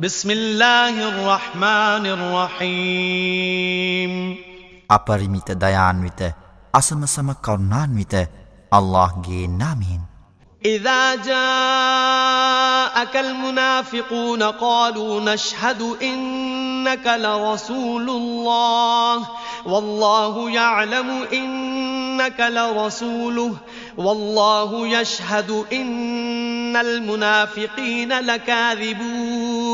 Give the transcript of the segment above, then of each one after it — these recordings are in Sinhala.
بسم الله الرحمن الرحيم. أبرميت ديان ويت أسم سم كرنان ويت الله جي نامين إذا جاءك المنافقون قالوا نشهد إنك لرسول الله والله يعلم إنك لرسوله والله يشهد إن المنافقين لكاذبون.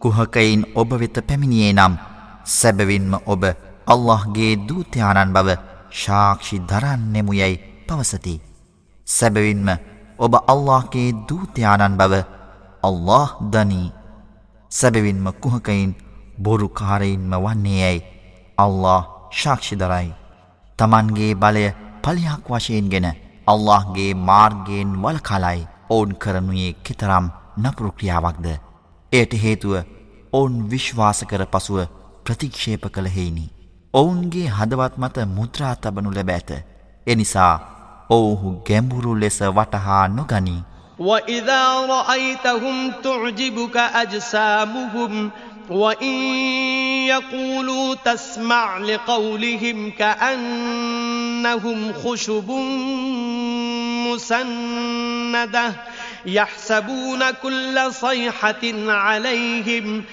කුහකයින් ඔබ වෙත පැමිණියේ නම් සැබවින්ම ඔබ අල්لهගේ දූතයාණන් බව ශාක්ෂි දරන්නෙමු යැයි පවසති. සැබවින්ම ඔබ අල්لهගේ දූතයාණන් බව අල්له දනී සැබවින්ම කුහකයින් බොරුකාරයින්ම වන්නේ යැයි අල්له ශාක්ෂිදරයි. තමන්ගේ බලය පලියක් වශයෙන්ගෙන අල්لهගේ මාර්ගයෙන් වලකලයි ඔවුන් කරනුයේ කෙතරම් නපුරුක්‍රියාවක්ද. එයට හේතුව ඔවුන් විශ්වාස කර පසුව ප්‍රතික්ෂේප කළ හෙයිනි. ඔවුන්ගේ හදවත් මත මුද්‍රා තබනු ලැබ ඇත. එනිසා ඔවුහු ගැඹුරු ලෙස වටහා නොගනී. وإذا رأيتهم تعجبك أجسامهم وإن يقولوا تسمع لقولهم كأنهم خشب مسندة يحسبون كل صيحة عليهم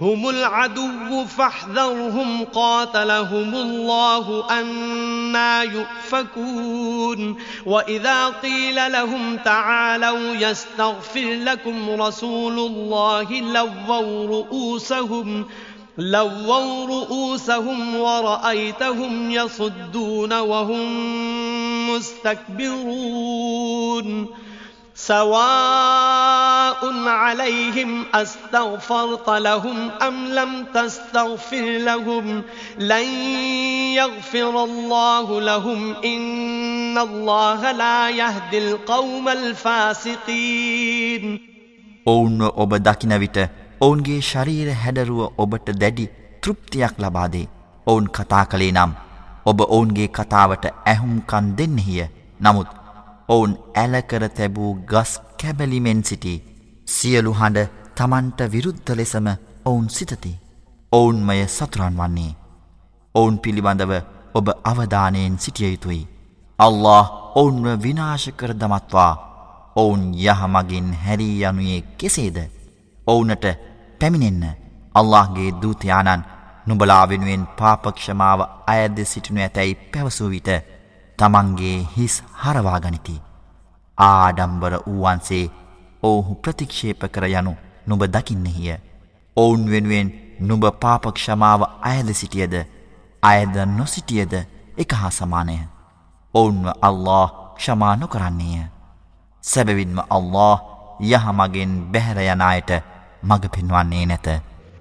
هم العدو فاحذرهم قاتلهم الله أنا يؤفكون وإذا قيل لهم تعالوا يستغفر لكم رسول الله لووا رؤوسهم لووا رؤوسهم ورأيتهم يصدون وهم مستكبرون سواء عليهم أستغفرت لهم أم لم تستغفر لهم لن يغفر الله لهم إن الله لا يهدي القوم الفاسقين ඔවුන්ව ඔබ දකින විට ඔවුන්ගේ ශරීර හැඩරුව ඔබට දැඩි තෘප්තියක් ලබාදේ. ඔවුන් කතා කළේ නම් ඔබ ඔවුන්ගේ කතාවට ඇහුම්කන් දෙන්නෙහිය. නමුත් ඔවුන් ඇලකර තැබූ ගස් කැබලිමෙන් සිටි සියලු හඬ තමන්ට විරුද්ධ ලෙසම ඔවුන් සිතති. ඔවුන්මය සතුරන් වන්නේ. ඔවුන් පිළිබඳව ඔබ අවධානයෙන් සිටිය යුතුයි. අල්له ඔවුන්ව විනාශ කර දමත්වා. ඔවුන් යහමගින් හැරී යනුයේ කෙසේද? ඔවුනට පැමිණෙන්න අල්لهගේ දූතයානන් නුබලා වෙනුවෙන් පාපක්ෂමාව අයද සිටිනු ඇතැයි පැවසූ විට තමන්ගේ හිස් හරවාගනිති. ආඩම්බර වූවන්සේ ඔවුහු ප්‍රතික්ෂේප කර යනු නුබ දකින්නෙහිය. ඔවුන් වෙනුවෙන් නුබ පාපක්ෂමාව අයද සිටියද අයද නොසිටියද එක හා සමානය. ඔවුන්ව අල්له ක්ෂමානු කරන්නේය. සැබවින්ම අල්له යහමගෙන් බැහැරයනායට මඟ පෙන්වන්නේ නැත.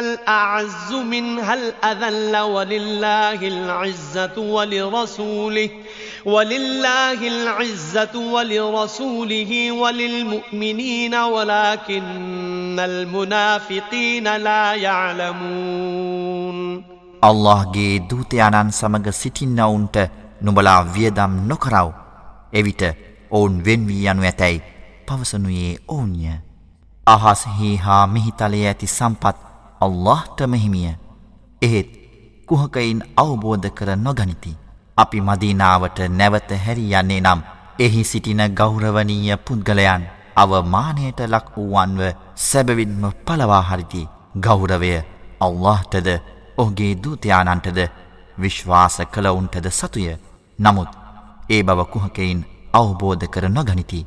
الأعز منها الأذل ولله العزة ولرسوله ولله العزة ولرسوله وللمؤمنين ولكن المنافقين لا يعلمون الله ගේ දූතයාණන් සමග සිටින්නවුන්ට නුඹලා වියදම් නොකරව. එවිට ඔවුන් වෙන් වී යනු ඇතැයි පවසනුයේ ඔවුන්ය. අහස්හි හා මිහිතලයේ ඇති සම්පත් අල්لهටම හිමිය. එහෙත් කුහකයින් අවබෝධ කර නොගනිති. අපි මදීනාවට නැවත හැරි යන්නේ නම් එහි සිටින ගෞරවනීය පුද්ගලයන් අවමානයට ලක් වූවන්ව සැබවින්ම පලවාහරිති ගෞරවය අල්لهටද ඔහුගේ දූතයානන්ටද විශ්වාස කළවුන්ටද සතුය නමුත් ඒ බව කුහකයින් අවබෝධ කර නොගනිති.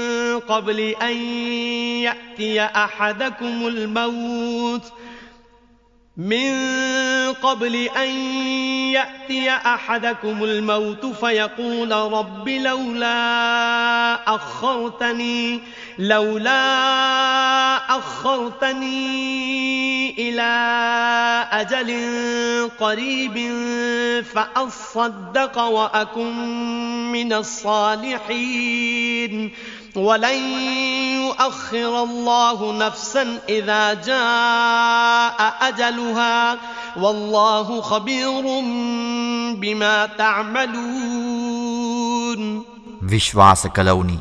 قبل أن يأتي أحدكم الموت ۖ. من قبل أن يأتي أحدكم الموت فيقول رب لولا أخرتني لولا أخرتني إلى أجل قريب فأصدق وأكن من الصالحين. ولن يؤخر الله نفسا إذا جاء أجلها والله خبير بما تعملون. විශ්වාස කළවුනි.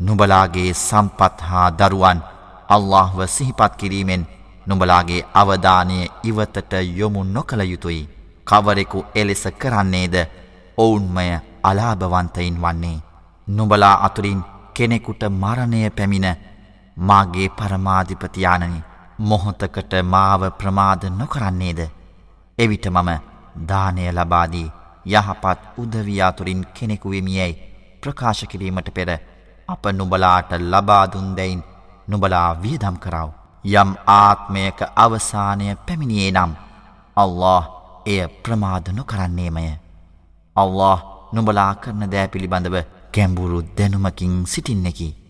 නුඹලාගේ සම්පත් හා දරුවන් අල්لهව සිහිපත් කිරීමෙන් නුඹලාගේ අවධානය ඉවතට යොමු නොකළ යුතුයි. කවරෙකු එලෙස කරන්නේද? ඔවුන්මය අලාභවන්තයින් වන්නේ. නුඹලා අතුරින් කෙනෙකුට මරණය පැමිණ මාගේ පරමාධිපතියානනි මොහොතකට මාව ප්‍රමාද නොකරන්නේද. එවිට මම දානය ලබාදී යහපත් උදවයාතුරින් කෙනෙකු වෙමියයි ප්‍රකාශ කිරීමට පෙර අප නුබලාට ලබාදුන්දැයින් නුබලා වියදම් කරාව. යම් ආත්මයක අවසානය පැමිණියේ නම්. අල්له එය ප්‍රමාධනු කරන්නේමය. අල්له නුබලා කරන දෑ පිළිබඳව ගැඹුරු දැනුමකින් සිටින්නෙකි.